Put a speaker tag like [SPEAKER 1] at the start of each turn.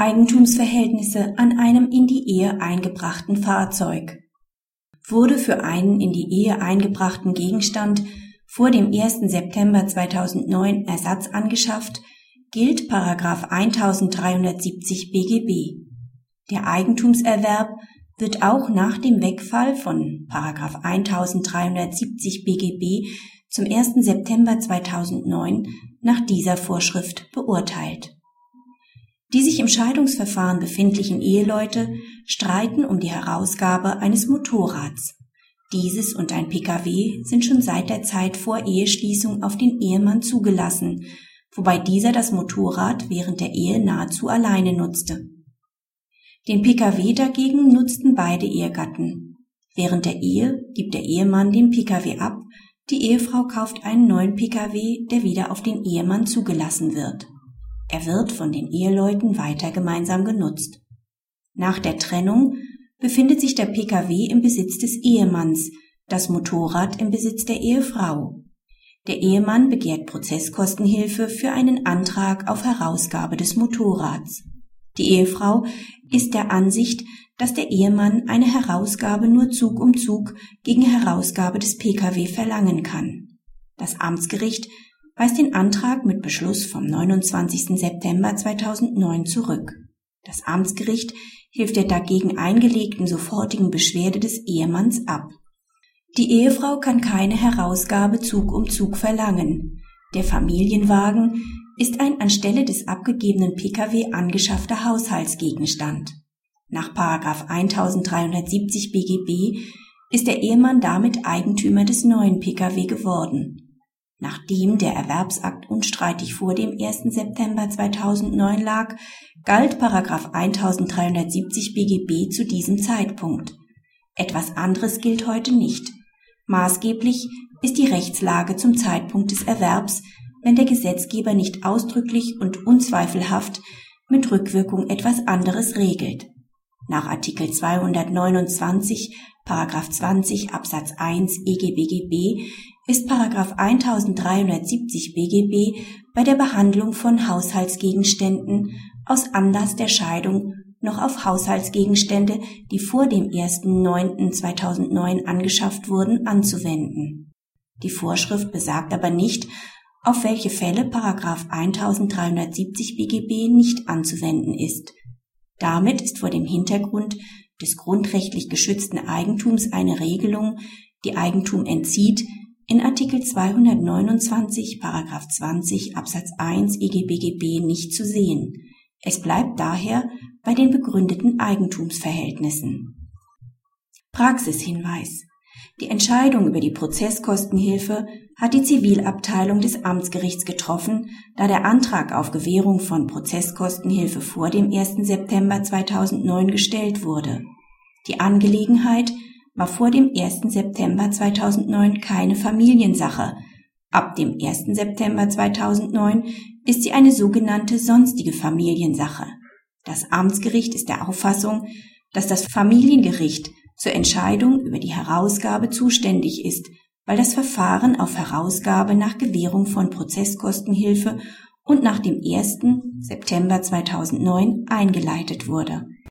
[SPEAKER 1] Eigentumsverhältnisse an einem in die Ehe eingebrachten Fahrzeug. Wurde für einen in die Ehe eingebrachten Gegenstand vor dem 1. September 2009 Ersatz angeschafft, gilt Paragraph 1370 BGB. Der Eigentumserwerb wird auch nach dem Wegfall von Paragraph 1370 BGB zum 1. September 2009 nach dieser Vorschrift beurteilt. Die sich im Scheidungsverfahren befindlichen Eheleute streiten um die Herausgabe eines Motorrads. Dieses und ein Pkw sind schon seit der Zeit vor Eheschließung auf den Ehemann zugelassen, wobei dieser das Motorrad während der Ehe nahezu alleine nutzte. Den Pkw dagegen nutzten beide Ehegatten. Während der Ehe gibt der Ehemann den Pkw ab, die Ehefrau kauft einen neuen Pkw, der wieder auf den Ehemann zugelassen wird. Er wird von den Eheleuten weiter gemeinsam genutzt. Nach der Trennung befindet sich der Pkw im Besitz des Ehemanns, das Motorrad im Besitz der Ehefrau. Der Ehemann begehrt Prozesskostenhilfe für einen Antrag auf Herausgabe des Motorrads. Die Ehefrau ist der Ansicht, dass der Ehemann eine Herausgabe nur Zug um Zug gegen Herausgabe des Pkw verlangen kann. Das Amtsgericht weist den Antrag mit Beschluss vom 29. September 2009 zurück. Das Amtsgericht hilft der dagegen eingelegten sofortigen Beschwerde des Ehemanns ab. Die Ehefrau kann keine Herausgabe Zug um Zug verlangen. Der Familienwagen ist ein anstelle des abgegebenen Pkw angeschaffter Haushaltsgegenstand. Nach 1370 BGB ist der Ehemann damit Eigentümer des neuen Pkw geworden. Nachdem der Erwerbsakt unstreitig vor dem 1. September 2009 lag, galt 1370 BGB zu diesem Zeitpunkt. Etwas anderes gilt heute nicht. Maßgeblich ist die Rechtslage zum Zeitpunkt des Erwerbs, wenn der Gesetzgeber nicht ausdrücklich und unzweifelhaft mit Rückwirkung etwas anderes regelt. Nach Artikel 229 Paragraph 20 Absatz 1 EGBGB ist Paragraph 1370 BGB bei der Behandlung von Haushaltsgegenständen aus Anlass der Scheidung noch auf Haushaltsgegenstände, die vor dem 1.9.2009 angeschafft wurden, anzuwenden. Die Vorschrift besagt aber nicht, auf welche Fälle Paragraph 1370 BGB nicht anzuwenden ist. Damit ist vor dem Hintergrund des grundrechtlich geschützten Eigentums eine Regelung, die Eigentum entzieht, in Artikel 229 Paragraph 20 Absatz 1 EGBGB nicht zu sehen. Es bleibt daher bei den begründeten Eigentumsverhältnissen. Praxishinweis. Die Entscheidung über die Prozesskostenhilfe hat die Zivilabteilung des Amtsgerichts getroffen, da der Antrag auf Gewährung von Prozesskostenhilfe vor dem 1. September 2009 gestellt wurde. Die Angelegenheit war vor dem 1. September 2009 keine Familiensache. Ab dem 1. September 2009 ist sie eine sogenannte sonstige Familiensache. Das Amtsgericht ist der Auffassung, dass das Familiengericht zur Entscheidung über die Herausgabe zuständig ist weil das Verfahren auf Herausgabe nach Gewährung von Prozesskostenhilfe und nach dem 1. September 2009 eingeleitet wurde